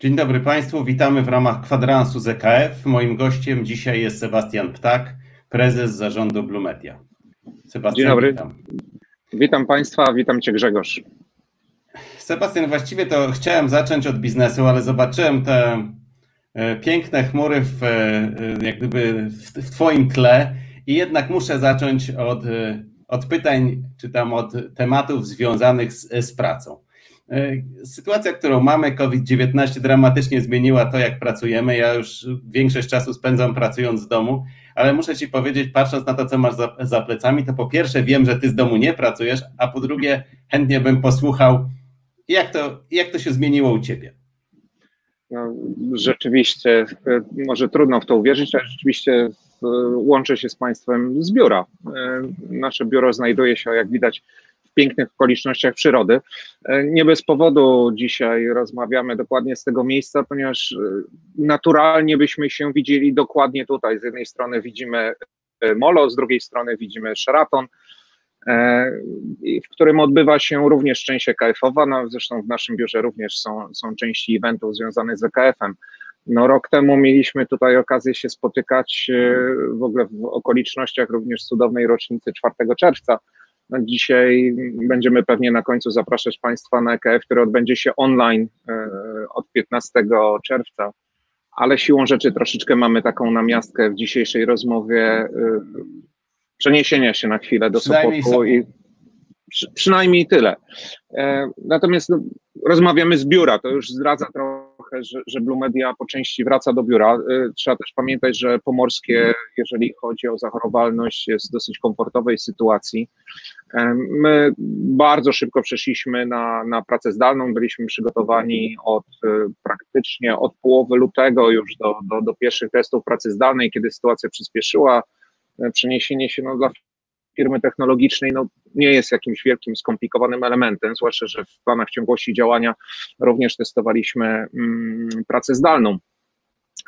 Dzień dobry Państwu, witamy w ramach kwadransu ZKF. Moim gościem dzisiaj jest Sebastian Ptak, prezes zarządu Blue Media. Sebastian, Dzień dobry. Witam. witam Państwa, witam Cię Grzegorz. Sebastian, właściwie to chciałem zacząć od biznesu, ale zobaczyłem te e, piękne chmury w, e, jak gdyby w Twoim tle i jednak muszę zacząć od, e, od pytań, czy tam od tematów związanych z, z pracą. Sytuacja, którą mamy, COVID-19 dramatycznie zmieniła to, jak pracujemy. Ja już większość czasu spędzam pracując z domu, ale muszę Ci powiedzieć, patrząc na to, co masz za, za plecami, to po pierwsze wiem, że Ty z domu nie pracujesz, a po drugie chętnie bym posłuchał, jak to, jak to się zmieniło u Ciebie. No, rzeczywiście, może trudno w to uwierzyć, ale rzeczywiście łączę się z Państwem z biura. Nasze biuro znajduje się, jak widać, pięknych okolicznościach przyrody. E, nie bez powodu dzisiaj rozmawiamy dokładnie z tego miejsca, ponieważ e, naturalnie byśmy się widzieli dokładnie tutaj. Z jednej strony widzimy e, Molo, z drugiej strony widzimy Sheraton, w którym odbywa się również część EKF-owa, no zresztą w naszym biurze również są, są części eventów związanych z EKF-em. No, rok temu mieliśmy tutaj okazję się spotykać w ogóle w okolicznościach również cudownej rocznicy 4 czerwca, no dzisiaj będziemy pewnie na końcu zapraszać Państwa na EKF, który odbędzie się online e, od 15 czerwca, ale siłą rzeczy troszeczkę mamy taką namiastkę w dzisiejszej rozmowie e, przeniesienia się na chwilę do Sopotu i przy, przynajmniej tyle. E, natomiast no, rozmawiamy z biura, to już zdradza trochę, że, że Blue Media po części wraca do biura. E, trzeba też pamiętać, że Pomorskie, jeżeli chodzi o zachorowalność, jest w dosyć komfortowej sytuacji. My bardzo szybko przeszliśmy na, na pracę zdalną, byliśmy przygotowani od praktycznie od połowy lutego już do, do, do pierwszych testów pracy zdalnej, kiedy sytuacja przyspieszyła. Przeniesienie się no, dla firmy technologicznej no, nie jest jakimś wielkim, skomplikowanym elementem, zwłaszcza, że w planach ciągłości działania również testowaliśmy mm, pracę zdalną.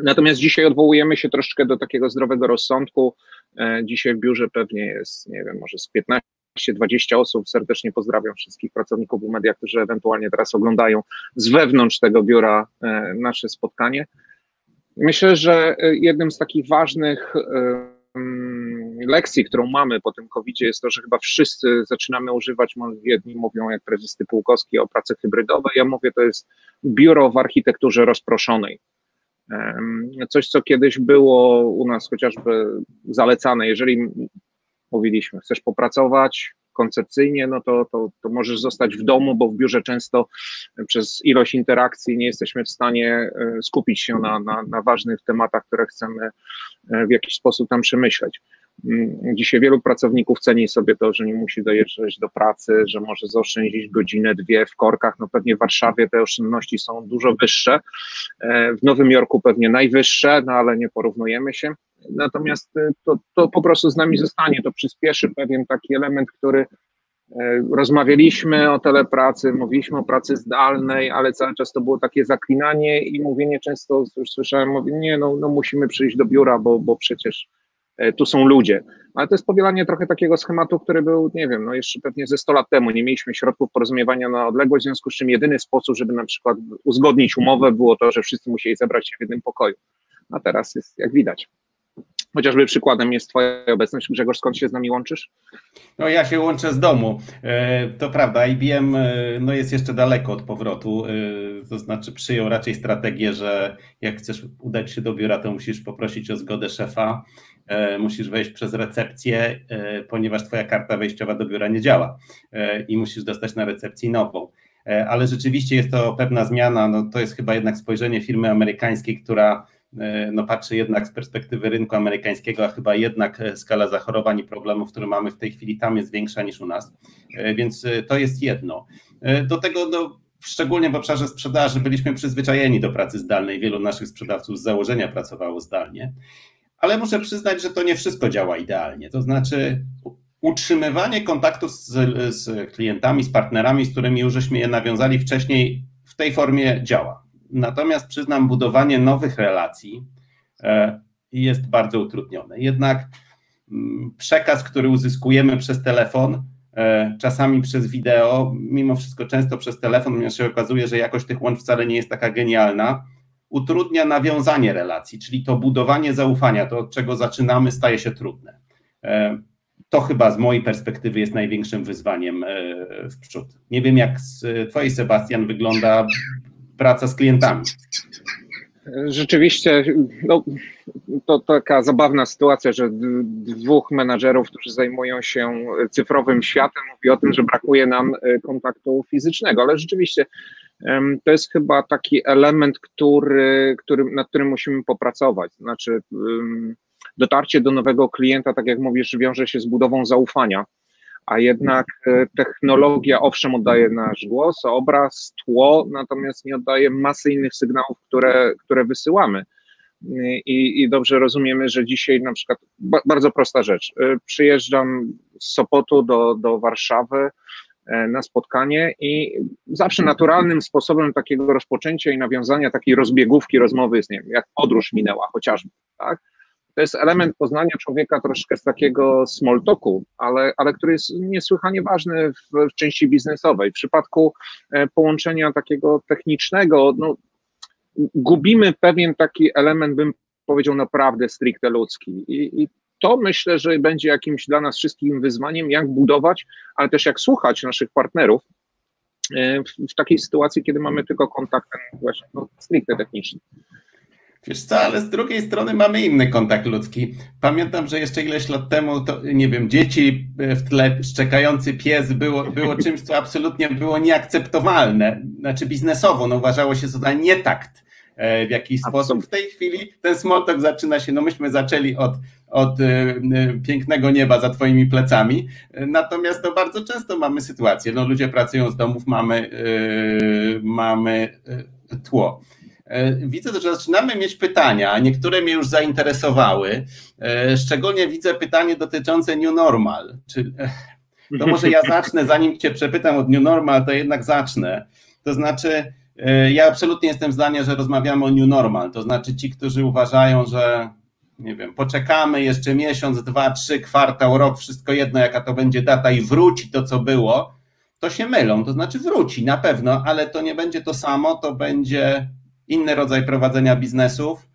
Natomiast dzisiaj odwołujemy się troszeczkę do takiego zdrowego rozsądku. E, dzisiaj w biurze pewnie jest, nie wiem, może z 15 20 osób. Serdecznie pozdrawiam wszystkich pracowników media, którzy ewentualnie teraz oglądają z wewnątrz tego biura e, nasze spotkanie. Myślę, że e, jednym z takich ważnych lekcji, którą mamy po tym covid jest to, że chyba wszyscy zaczynamy używać, jedni mówią jak prezes Typułkowski o pracy hybrydowej, ja mówię to jest biuro w architekturze rozproszonej. Coś, co kiedyś było u nas chociażby zalecane, jeżeli mówiliśmy, chcesz popracować koncepcyjnie, no to, to, to możesz zostać w domu, bo w biurze często przez ilość interakcji nie jesteśmy w stanie e, skupić się na, na, na ważnych tematach, które chcemy e, w jakiś sposób tam przemyśleć. Mm, dzisiaj wielu pracowników ceni sobie to, że nie musi dojeżdżać do pracy, że może zaoszczędzić godzinę, dwie w korkach. No pewnie w Warszawie te oszczędności są dużo wyższe, e, w Nowym Jorku pewnie najwyższe, no ale nie porównujemy się. Natomiast e, to, to po prostu z nami zostanie, to przyspieszy pewien taki element, który e, Rozmawialiśmy o telepracy, mówiliśmy o pracy zdalnej, ale cały czas to było takie zaklinanie i mówienie często, już słyszałem, mówię, nie, no, no musimy przyjść do biura, bo, bo przecież tu są ludzie. Ale to jest powielanie trochę takiego schematu, który był, nie wiem, no jeszcze pewnie ze 100 lat temu. Nie mieliśmy środków porozumiewania na odległość, w związku z czym jedyny sposób, żeby na przykład uzgodnić umowę, było to, że wszyscy musieli zebrać się w jednym pokoju. A teraz jest jak widać. Chociażby przykładem jest Twoja obecność. Grzegorz, skąd się z nami łączysz? No ja się łączę z domu. E, to prawda, IBM e, no jest jeszcze daleko od powrotu, to znaczy przyjął raczej strategię, że jak chcesz udać się do biura, to musisz poprosić o zgodę szefa E, musisz wejść przez recepcję, e, ponieważ twoja karta wejściowa do biura nie działa e, i musisz dostać na recepcji nową. Ale rzeczywiście jest to pewna zmiana, no to jest chyba jednak spojrzenie firmy amerykańskiej, która no patrzy jednak z perspektywy rynku amerykańskiego, a chyba jednak skala zachorowań i problemów, które mamy w tej chwili tam jest większa niż u nas, więc to jest jedno. Do tego no, szczególnie w obszarze sprzedaży byliśmy przyzwyczajeni do pracy zdalnej, wielu naszych sprzedawców z założenia pracowało zdalnie ale muszę przyznać, że to nie wszystko działa idealnie. To znaczy, utrzymywanie kontaktu z, z klientami, z partnerami, z którymi już żeśmy je nawiązali wcześniej, w tej formie działa. Natomiast przyznam, budowanie nowych relacji e, jest bardzo utrudnione. Jednak mm, przekaz, który uzyskujemy przez telefon, e, czasami przez wideo, mimo wszystko często przez telefon, ponieważ się okazuje, że jakość tych łącz wcale nie jest taka genialna, utrudnia nawiązanie relacji, czyli to budowanie zaufania, to od czego zaczynamy, staje się trudne. E, to chyba z mojej perspektywy jest największym wyzwaniem w przód. Nie wiem, jak z Twojej, Sebastian, wygląda praca z klientami. Rzeczywiście, no, to taka zabawna sytuacja, że dwóch menadżerów, którzy zajmują się cyfrowym światem, mówi o tym, że brakuje nam e, kontaktu fizycznego, ale rzeczywiście to jest chyba taki element, który, który, nad którym musimy popracować. Znaczy, dotarcie do nowego klienta, tak jak mówisz, wiąże się z budową zaufania a jednak e, technologia owszem oddaje nasz głos, obraz, tło, natomiast nie oddaje masy innych sygnałów, które, które wysyłamy. I, I, dobrze rozumiemy, że dzisiaj na przykład bardzo prosta rzecz. E, przyjeżdżam z Sopotu do, do Warszawy e, na spotkanie i zawsze naturalnym sposobem takiego rozpoczęcia i nawiązania takiej rozbiegówki rozmowy jest, nie wiem, jak podróż minęła chociażby, tak? To jest element poznania człowieka troszkę z takiego small talku, ale, ale który jest niesłychanie ważny w, w części biznesowej. W przypadku e, połączenia takiego technicznego, no, gubimy pewien taki element, bym powiedział, naprawdę stricte ludzki. I, i to myślę, że będzie jakimś dla nas wszystkim wyzwaniem, jak budować, ale też jak słuchać naszych partnerów e, w, w takiej sytuacji, kiedy mamy tylko kontakt właśnie no, stricte techniczny. Wiesz co, ale z drugiej strony mamy inny kontakt ludzki. Pamiętam, że jeszcze ileś lat temu, to nie wiem, dzieci w tle, szczekający pies było, było czymś, co absolutnie było nieakceptowalne. Znaczy biznesowo, no uważało się za nietakt e, w jakiś sposób. W tej chwili ten smoltok zaczyna się, no myśmy zaczęli od, od e, pięknego nieba za twoimi plecami, natomiast to bardzo często mamy sytuację, no ludzie pracują z domów, mamy, yy, mamy tło. E, widzę, że zaczynamy mieć pytania, niektóre mnie już zainteresowały. E, szczególnie widzę pytanie dotyczące New Normal. E, to może ja zacznę, zanim Cię przepytam od New Normal, to jednak zacznę. To znaczy, ja absolutnie jestem zdania, że rozmawiamy o New Normal. To znaczy, ci, którzy uważają, że nie wiem, poczekamy jeszcze miesiąc, dwa, trzy, kwartał, rok, wszystko jedno, jaka to będzie data i wróci to, co było, to się mylą. To znaczy, wróci na pewno, ale to nie będzie to samo, to będzie inny rodzaj prowadzenia biznesów.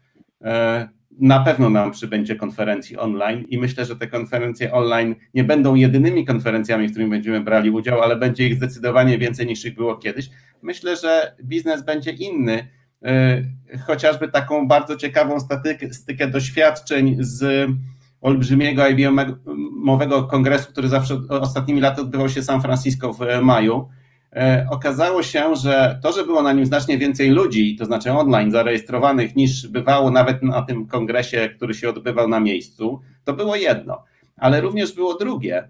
E, na pewno nam przybędzie konferencji online i myślę, że te konferencje online nie będą jedynymi konferencjami, w których będziemy brali udział, ale będzie ich zdecydowanie więcej niż ich było kiedyś. Myślę, że biznes będzie inny. E, chociażby taką bardzo ciekawą statystykę doświadczeń z olbrzymiego IBM-owego kongresu, który zawsze ostatnimi laty odbywał się w San Francisco w maju okazało się, że to, że było na nim znacznie więcej ludzi, to znaczy online zarejestrowanych, niż bywało nawet na tym kongresie, który się odbywał na miejscu, to było jedno. Ale również było drugie.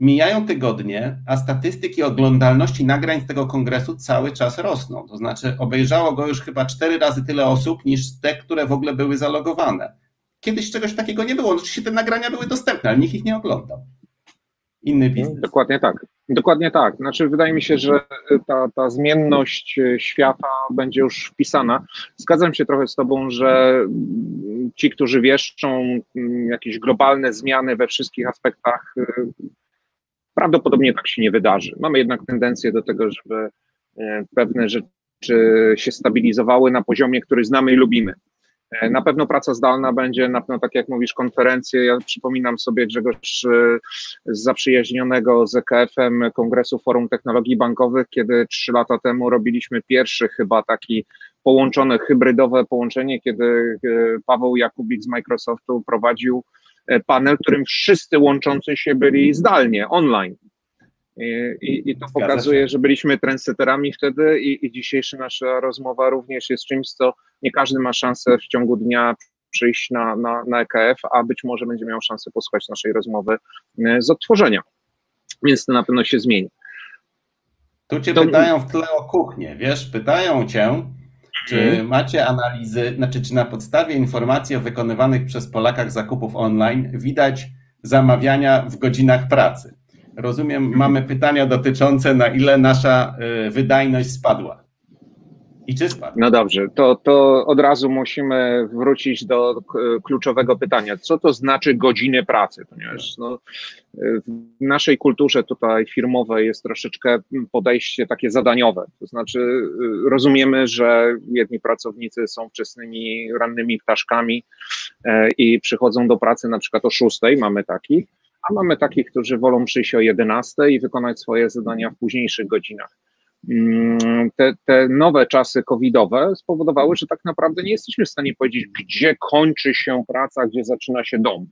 Mijają tygodnie, a statystyki oglądalności nagrań z tego kongresu cały czas rosną. To znaczy, obejrzało go już chyba cztery razy tyle osób niż te, które w ogóle były zalogowane. Kiedyś czegoś takiego nie było. Oczywiście te nagrania były dostępne, ale nikt ich nie oglądał. Inny biznes. Dokładnie tak. Dokładnie tak. Znaczy, wydaje mi się, że ta, ta zmienność e, świata będzie już wpisana. Zgadzam się trochę z Tobą, że ci, którzy wieszczą mm, jakieś globalne zmiany we wszystkich aspektach, e, prawdopodobnie tak się nie wydarzy. Mamy jednak tendencję do tego, żeby e, pewne rzeczy się stabilizowały na poziomie, który znamy i lubimy. E, na pewno praca zdalna będzie, na pewno tak jak mówisz, konferencje. Ja przypominam sobie Grzegorz e, zaprzyjaźnionego z EKF-em Kongresu Forum Technologii Bankowych, kiedy trzy lata temu robiliśmy pierwszy chyba taki połączone, hybrydowe połączenie, kiedy e, Paweł Jakubik z Microsoftu prowadził panel, którym wszyscy łączący się byli zdalnie, online. I, i to pokazuje, że byliśmy trendsetterami wtedy i, i dzisiejsza nasza rozmowa również jest czymś, co nie każdy ma szansę w ciągu dnia przyjść na, na, na EKF, a być może będzie miał szansę posłuchać naszej rozmowy e, z odtworzenia. Więc to na pewno się zmieni. Tu cię to... pytają w tle o kuchnię, wiesz, pytają cię, czy hmm. macie analizy, znaczy czy na podstawie informacji o wykonywanych przez Polakach zakupów online widać zamawiania w godzinach pracy? Rozumiem, mamy pytania dotyczące, na ile nasza y, wydajność spadła. I czy spadł? No dobrze, to, to od razu musimy wrócić do kluczowego pytania. Co to znaczy godziny pracy? Ponieważ no, w naszej kulturze tutaj firmowej jest troszeczkę podejście takie zadaniowe. To znaczy rozumiemy, że jedni pracownicy są wczesnymi, rannymi ptaszkami i przychodzą do pracy na przykład o 6, mamy takich, a mamy takich, którzy wolą przyjść o 11 i wykonać swoje zadania w późniejszych godzinach. Mm, te, te nowe czasy covidowe spowodowały, że tak naprawdę nie jesteśmy w stanie powiedzieć, gdzie kończy się praca, gdzie zaczyna się dom.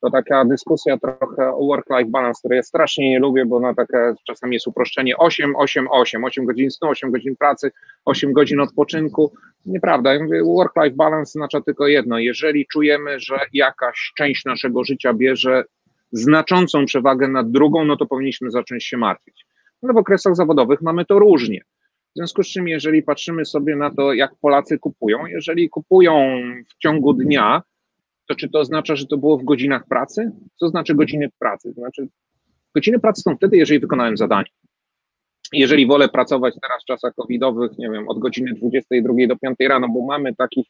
To taka dyskusja trochę o work-life balance, której ja strasznie nie lubię, bo na takie czasami jest uproszczenie 8, 8, 8, 8 godzin snu, 8 godzin pracy, 8 godzin odpoczynku. Nieprawda. Ja mówię, work-life balance oznacza tylko jedno. Jeżeli czujemy, że jakaś część naszego życia bierze znaczącą przewagę nad drugą, no to powinniśmy zacząć się martwić ale w okresach zawodowych mamy to różnie. W związku z czym, jeżeli patrzymy sobie na to, jak Polacy kupują, jeżeli kupują w ciągu dnia, to czy to oznacza, że to było w godzinach pracy? Co znaczy godziny pracy? Znaczy, godziny pracy są wtedy, jeżeli wykonałem zadanie. Jeżeli wolę pracować teraz w czasach covidowych, nie wiem, od godziny 22 do 5 rano, bo mamy takich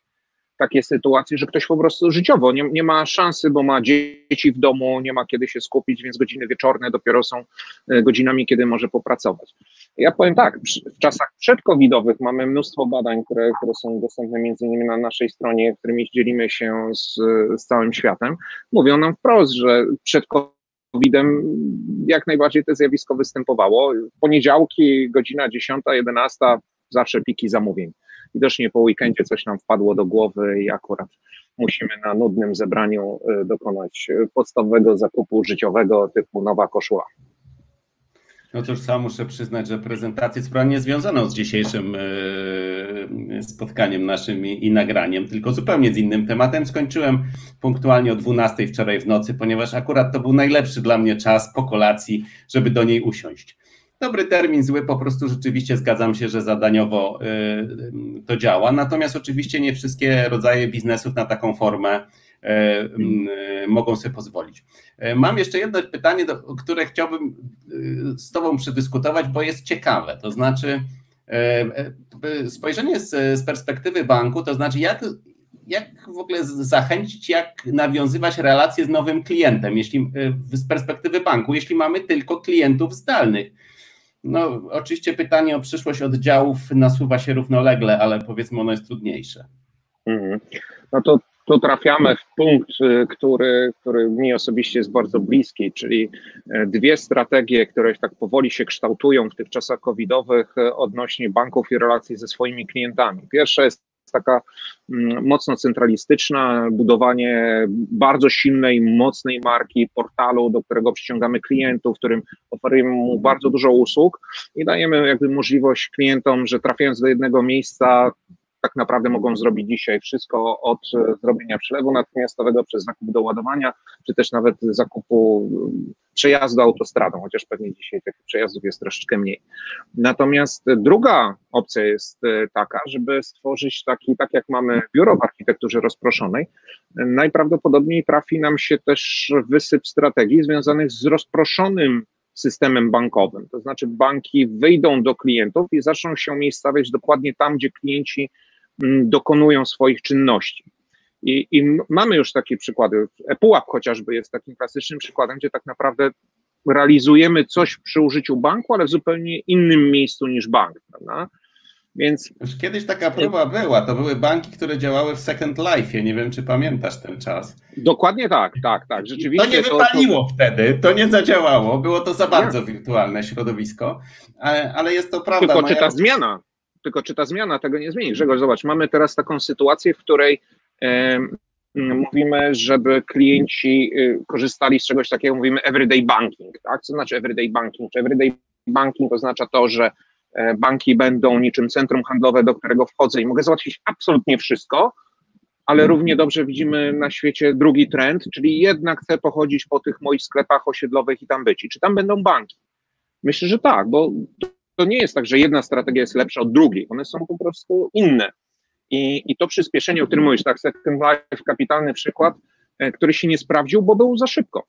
takie sytuacje, że ktoś po prostu życiowo nie, nie ma szansy, bo ma dzieci w domu, nie ma kiedy się skupić, więc godziny wieczorne dopiero są e, godzinami, kiedy może popracować. Ja powiem tak, w czasach przedcovidowych mamy mnóstwo badań, które, które są dostępne między innymi na naszej stronie, którymi dzielimy się z, z całym światem. Mówią nam wprost, że przed COVID-em jak najbardziej to zjawisko występowało. Poniedziałki, godzina 10, 11, zawsze piki zamówień widocznie po weekendzie coś nam wpadło do głowy i akurat musimy na nudnym zebraniu y, dokonać podstawowego zakupu życiowego typu nowa koszula. No cóż, sam muszę przyznać, że prezentację sprawę nie związaną z dzisiejszym y, spotkaniem naszym i, nagraniem, tylko zupełnie z innym tematem. Skończyłem punktualnie o 12 wczoraj w nocy, ponieważ akurat to był najlepszy dla mnie czas po kolacji, żeby do niej usiąść dobry termin, zły, po prostu rzeczywiście zgadzam się, że zadaniowo y, y, to działa. Natomiast oczywiście nie wszystkie rodzaje biznesów na taką formę y, mogą sobie pozwolić. Mam jeszcze jedno pytanie, które chciałbym z Tobą przedyskutować, bo jest ciekawe. To znaczy, spojrzenie z perspektywy banku, to znaczy, jak, jak w ogóle zachęcić, jak nawiązywać relacje z nowym klientem, jeśli z perspektywy banku, jeśli mamy tylko klientów zdalnych. No, oczywiście pytanie o przyszłość oddziałów nasuwa się równolegle, ale powiedzmy ono jest trudniejsze. Mhm. No to tu trafiamy w punkt, y, który, który mi osobiście jest bardzo bliski, czyli e, dwie strategie, które tak powoli się kształtują w tych czasach covidowych e, odnośnie banków i relacji ze swoimi klientami. Pierwsza jest taka mm, mocno centralistyczna, budowanie bardzo silnej, mocnej marki, portalu, do którego przyciągamy klientów, w którym oferujemy mu bardzo dużo usług i dajemy jakby możliwość klientom, że trafiając do jednego miejsca, tak naprawdę mogą zrobić dzisiaj wszystko od e, zrobienia przelewu natychmiastowego przez zakup do ładowania, czy też nawet zakupu e, przejazdu autostradą, chociaż pewnie dzisiaj tych przejazdów jest troszeczkę mniej. Natomiast druga opcja jest e, taka, żeby stworzyć taki, tak jak mamy biuro w architekturze rozproszonej, najprawdopodobniej trafi nam się też wysyp strategii związanych z rozproszonym systemem bankowym. To znaczy banki wyjdą do klientów i zaczną się umiejscawiać dokładnie tam, gdzie klienci dokonują swoich czynności. I, I, mamy już takie przykłady. ePUAP chociażby jest takim klasycznym przykładem, gdzie tak naprawdę realizujemy coś przy użyciu banku, ale w zupełnie innym miejscu niż bank. Prawda? Więc... Już kiedyś taka próba była. To były banki, które działały w Second Life. Nie wiem, czy pamiętasz ten czas. Dokładnie tak, tak, tak. Rzeczywiście. To nie wypaliło to, to... wtedy, to nie zadziałało. Było to za bardzo wirtualne środowisko, ale, ale jest to prawda. Tylko czy ta zmiana, tylko czy ta zmiana tego nie zmieni? Grzegorz, zobacz, mamy teraz taką sytuację, w której mówimy, żeby klienci y, korzystali z czegoś takiego, mówimy everyday banking, tak? Co znaczy everyday banking? Czy everyday banking oznacza to, że e, banki będą niczym centrum handlowe, do którego wchodzę i mogę załatwić absolutnie wszystko, ale równie dobrze widzimy na świecie drugi trend, czyli jednak chcę pochodzić po tych moich sklepach osiedlowych i tam być. I czy tam będą banki? Myślę, że tak, bo to nie jest tak, że jedna strategia jest lepsza od drugiej, one są po prostu inne. I, i to przyspieszenie, o którym mówisz, tak, Second Life, kapitalny przykład, e, który się nie sprawdził, bo był za szybko.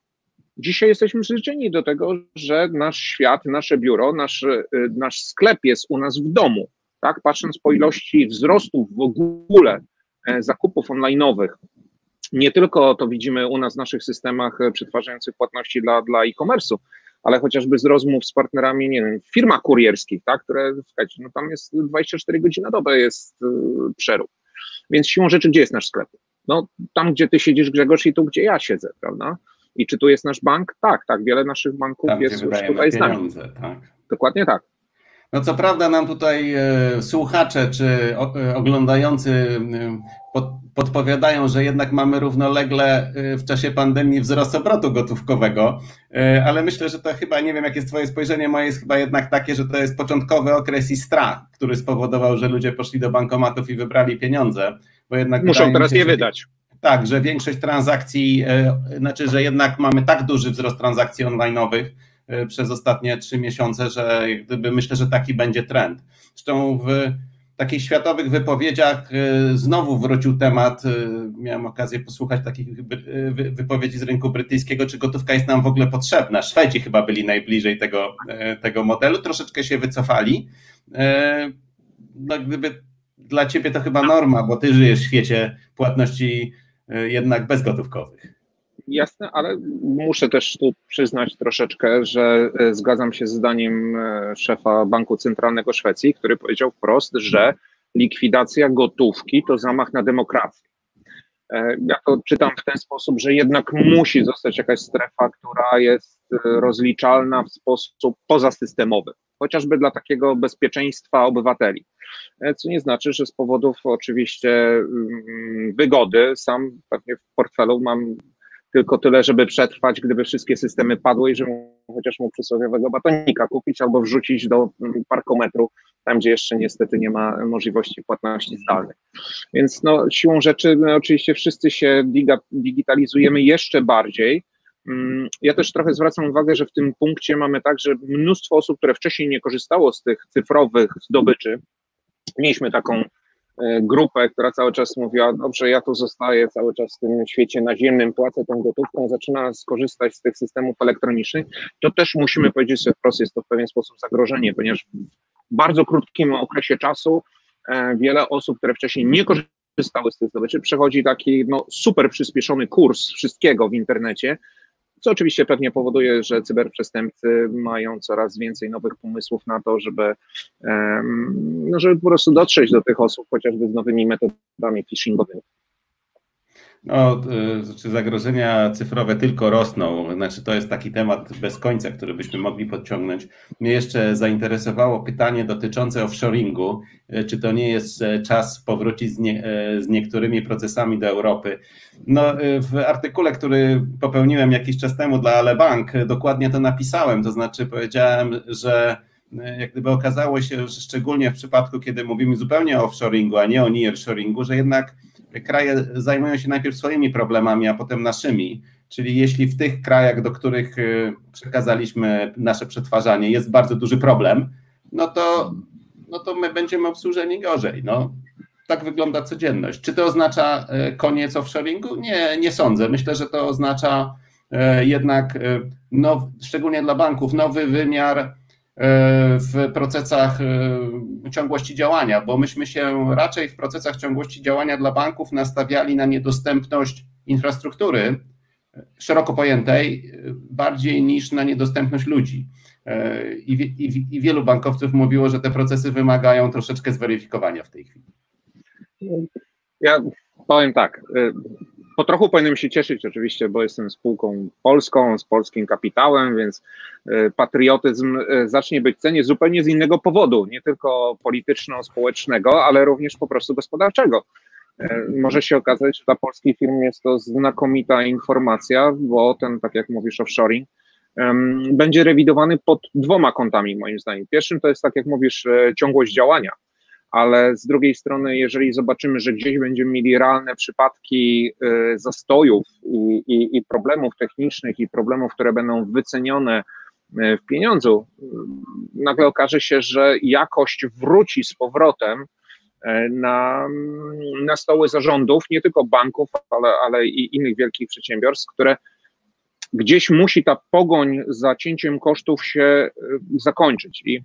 Dzisiaj jesteśmy przyzwyczajeni do tego, że nasz świat, nasze biuro, nasz, e, nasz sklep jest u nas w domu. tak, patrząc po ilości wzrostów w ogóle zakupów online'owych, nie tylko to widzimy u nas w naszych systemach przetwarzających płatności dla, dla e-commerce'u, ale chociażby z rozmów z partnerami, nie wiem, w firmach kurierskich, tak, które, słuchajcie, no tam jest 24 godziny na dobę jest y, przerób. Więc siłą rzeczy, gdzie jest nasz sklep? No tam, gdzie ty siedzisz, Grzegorz, i tu, gdzie ja siedzę, prawda? I czy tu jest nasz bank? Tak, tak, wiele naszych banków tam, jest już tutaj z nami. Tak. Dokładnie tak. No co prawda nam tutaj e, słuchacze czy e, oglądający e, pod, podpowiadają, że jednak mamy równolegle w czasie pandemii wzrost obrotu gotówkowego, ale myślę, że to chyba, nie wiem jakie jest twoje spojrzenie, moje jest chyba jednak takie, że to jest początkowy okres i strach, który spowodował, że ludzie poszli do bankomatów i wybrali pieniądze, bo jednak... Muszą teraz się, je wydać. Tak, że większość transakcji, znaczy, że jednak mamy tak duży wzrost transakcji online'owych, przez ostatnie trzy miesiące, że gdyby myślę, że taki będzie trend. Zresztą w takich światowych wypowiedziach e, znowu wrócił temat, e, miałem okazję posłuchać takich wypowiedzi z rynku brytyjskiego, czy gotówka jest nam w ogóle potrzebna. Szwedzi chyba byli najbliżej tego, tego modelu, troszeczkę się wycofali. No, gdyby dla ciebie to chyba norma, bo ty żyjesz w świecie płatności jednak bezgotówkowych. Jasne, ale muszę też tu przyznać troszeczkę, że e, zgadzam się z zdaniem e, szefa Banku Centralnego Szwecji, który powiedział wprost, że likwidacja gotówki to zamach na demokrację. E, ja to czytam w ten sposób, że jednak musi zostać jakaś strefa, która jest rozliczalna w sposób pozasystemowy, chociażby dla takiego bezpieczeństwa obywateli. Co nie znaczy, że z powodów oczywiście mm, wygody, sam pewnie w portfelu mam tylko tyle, żeby przetrwać, gdyby wszystkie systemy padły i żebym chociaż mógł przysłowiowego batonika kupić albo wrzucić do parkometru, tam gdzie jeszcze niestety nie ma możliwości płatności zdalnych. Więc no, siłą rzeczy no, oczywiście wszyscy się digitalizujemy jeszcze bardziej. Mm, ja też trochę zwracam uwagę, że w tym punkcie mamy tak, że mnóstwo osób, które wcześniej nie korzystało z tych cyfrowych zdobyczy, mieliśmy taką grupę, która cały czas mówiła, dobrze, ja tu zostaję cały czas w tym świecie naziemnym, płacę tą gotówką, zaczyna skorzystać z tych systemów elektronicznych, to też musimy powiedzieć sobie wprost, jest to w pewien sposób zagrożenie, ponieważ w bardzo krótkim okresie czasu e, wiele osób, które wcześniej nie korzystały z tych zdobyczy, przechodzi taki no, super przyspieszony kurs wszystkiego w internecie, co oczywiście pewnie powoduje, że cyberprzestępcy mają coraz więcej nowych pomysłów na to, żeby, no, żeby po prostu dotrzeć do tych osób, chociażby z nowymi metodami phishingowymi. No, y, znaczy zagrożenia cyfrowe tylko rosną. Znaczy, to jest taki temat bez końca, który byśmy mogli podciągnąć. Mnie jeszcze zainteresowało pytanie dotyczące offshoringu. Y, czy to nie jest e, czas powrócić z, nie, e, z niektórymi procesami do Europy? No, w artykule, który popełniłem jakiś czas temu dla Alebank, dokładnie to napisałem. To znaczy, powiedziałem, że jak gdyby okazało się, że szczególnie w przypadku, kiedy mówimy zupełnie o offshoringu, a nie o nearshoringu, że jednak kraje zajmują się najpierw swoimi problemami, a potem naszymi. Czyli jeśli w tych krajach, do których y, przekazaliśmy nasze przetwarzanie, jest bardzo duży problem, no to, no to my będziemy obsłużeni gorzej. No, tak wygląda codzienność. Czy to oznacza y, koniec offshoringu? Nie, nie sądzę. Myślę, że to oznacza y, jednak, no, szczególnie dla banków, nowy wymiar w procesach e, ciągłości działania, bo myśmy się raczej w procesach ciągłości działania dla banków nastawiali na niedostępność infrastruktury szeroko pojętej, bardziej niż na niedostępność ludzi. E, I, i, I, wielu bankowców mówiło, że te procesy wymagają troszeczkę zweryfikowania w tej chwili. Ja powiem tak po trochu powinienem się cieszyć oczywiście, bo jestem spółką polską, z polskim kapitałem, więc e, patriotyzm e, zacznie być cenie zupełnie z innego powodu, nie tylko polityczno-społecznego, ale również po prostu gospodarczego. E, może się okazać, że dla polskich firm jest to znakomita informacja, bo ten, tak jak mówisz, offshoring będzie rewidowany pod dwoma kątami, moim zdaniem. Pierwszym to jest, tak jak mówisz, ciągłość działania ale z drugiej strony, jeżeli zobaczymy, że gdzieś będziemy mieli realne przypadki y, zastojów i, i, i problemów technicznych i problemów, które będą wycenione y, w pieniądzu, y, nagle okaże się, że jakość wróci z powrotem na, na stoły zarządów, nie tylko banków, ale, ale i innych wielkich przedsiębiorstw, które gdzieś musi ta pogoń za cięciem kosztów się zakończyć. I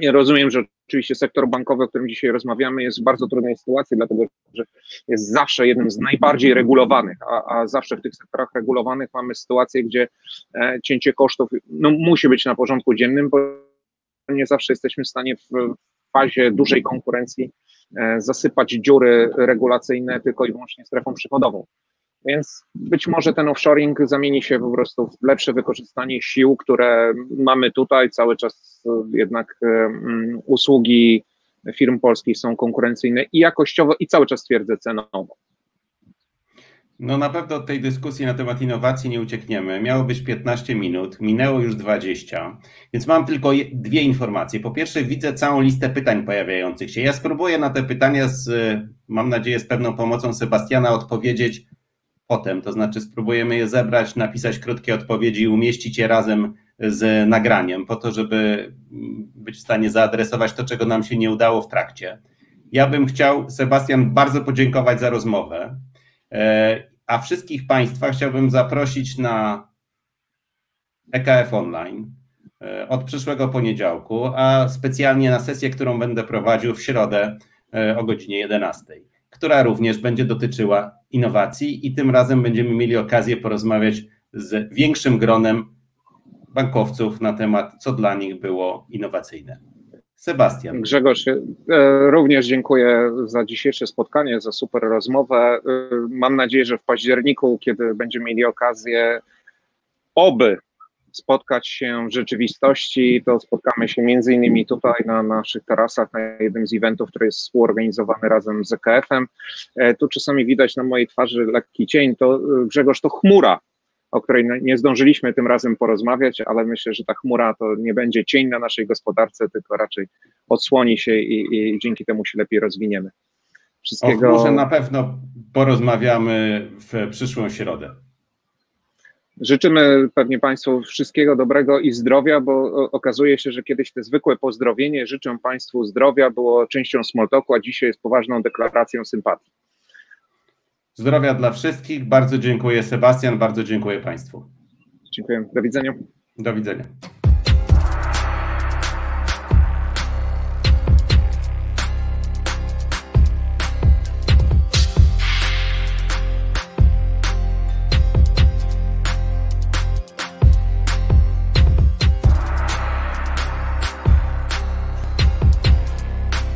Ja rozumiem, że oczywiście sektor bankowy, o którym dzisiaj rozmawiamy, jest w bardzo trudnej sytuacji, dlatego że jest zawsze jednym z najbardziej regulowanych, a, a zawsze w tych sektorach regulowanych mamy sytuację, gdzie e, cięcie kosztów no, musi być na porządku dziennym, bo nie zawsze jesteśmy w stanie w fazie dużej konkurencji e, zasypać dziury regulacyjne tylko i wyłącznie strefą przychodową. Więc być może ten offshoring zamieni się po prostu w lepsze wykorzystanie sił, które mamy tutaj. Cały czas jednak um, usługi firm polskich są konkurencyjne i jakościowo, i cały czas twierdzę cenowo. No na pewno od tej dyskusji na temat innowacji nie uciekniemy. Miało być 15 minut, minęło już 20, więc mam tylko dwie informacje. Po pierwsze, widzę całą listę pytań pojawiających się. Ja spróbuję na te pytania z, mam nadzieję, z pewną pomocą Sebastiana odpowiedzieć potem, to znaczy spróbujemy je zebrać, napisać krótkie odpowiedzi i umieścić je razem z nagraniem, po to, żeby być w stanie zaadresować to, czego nam się nie udało w trakcie. Ja bym chciał, Sebastian, bardzo podziękować za rozmowę, e, a wszystkich Państwa chciałbym zaprosić na EKF Online e, od przyszłego poniedziałku, a specjalnie na sesję, którą będę prowadził w środę e, o godzinie 11 która również będzie dotyczyła innowacji i tym razem będziemy mieli okazję porozmawiać z większym gronem bankowców na temat, co dla nich było innowacyjne. Sebastian. Grzegorz, e, również dziękuję za dzisiejsze spotkanie, za super rozmowę. E, mam nadzieję, że w październiku, kiedy będziemy mieli okazję, oby spotkać się w rzeczywistości, to spotkamy się między innymi tutaj na naszych tarasach, na jednym z eventów, który jest współorganizowany razem z EKF-em. E, tu czasami widać na mojej twarzy lekki cień, to e, Grzegorz, to chmura, o której nie zdążyliśmy tym razem porozmawiać, ale myślę, że ta chmura to nie będzie cień na naszej gospodarce, tylko raczej odsłoni się i, i dzięki temu się lepiej rozwiniemy. Wszystkiego... O chmurze na pewno porozmawiamy w przyszłą środę. Życzymy pewnie Państwu wszystkiego dobrego i zdrowia, bo okazuje się, że kiedyś te zwykłe pozdrowienie życzę Państwu zdrowia było częścią smoltoku, a dzisiaj jest poważną deklaracją sympatii. Zdrowia dla wszystkich. Bardzo dziękuję Sebastian, bardzo dziękuję Państwu. Dziękuję. Do widzenia. Do widzenia.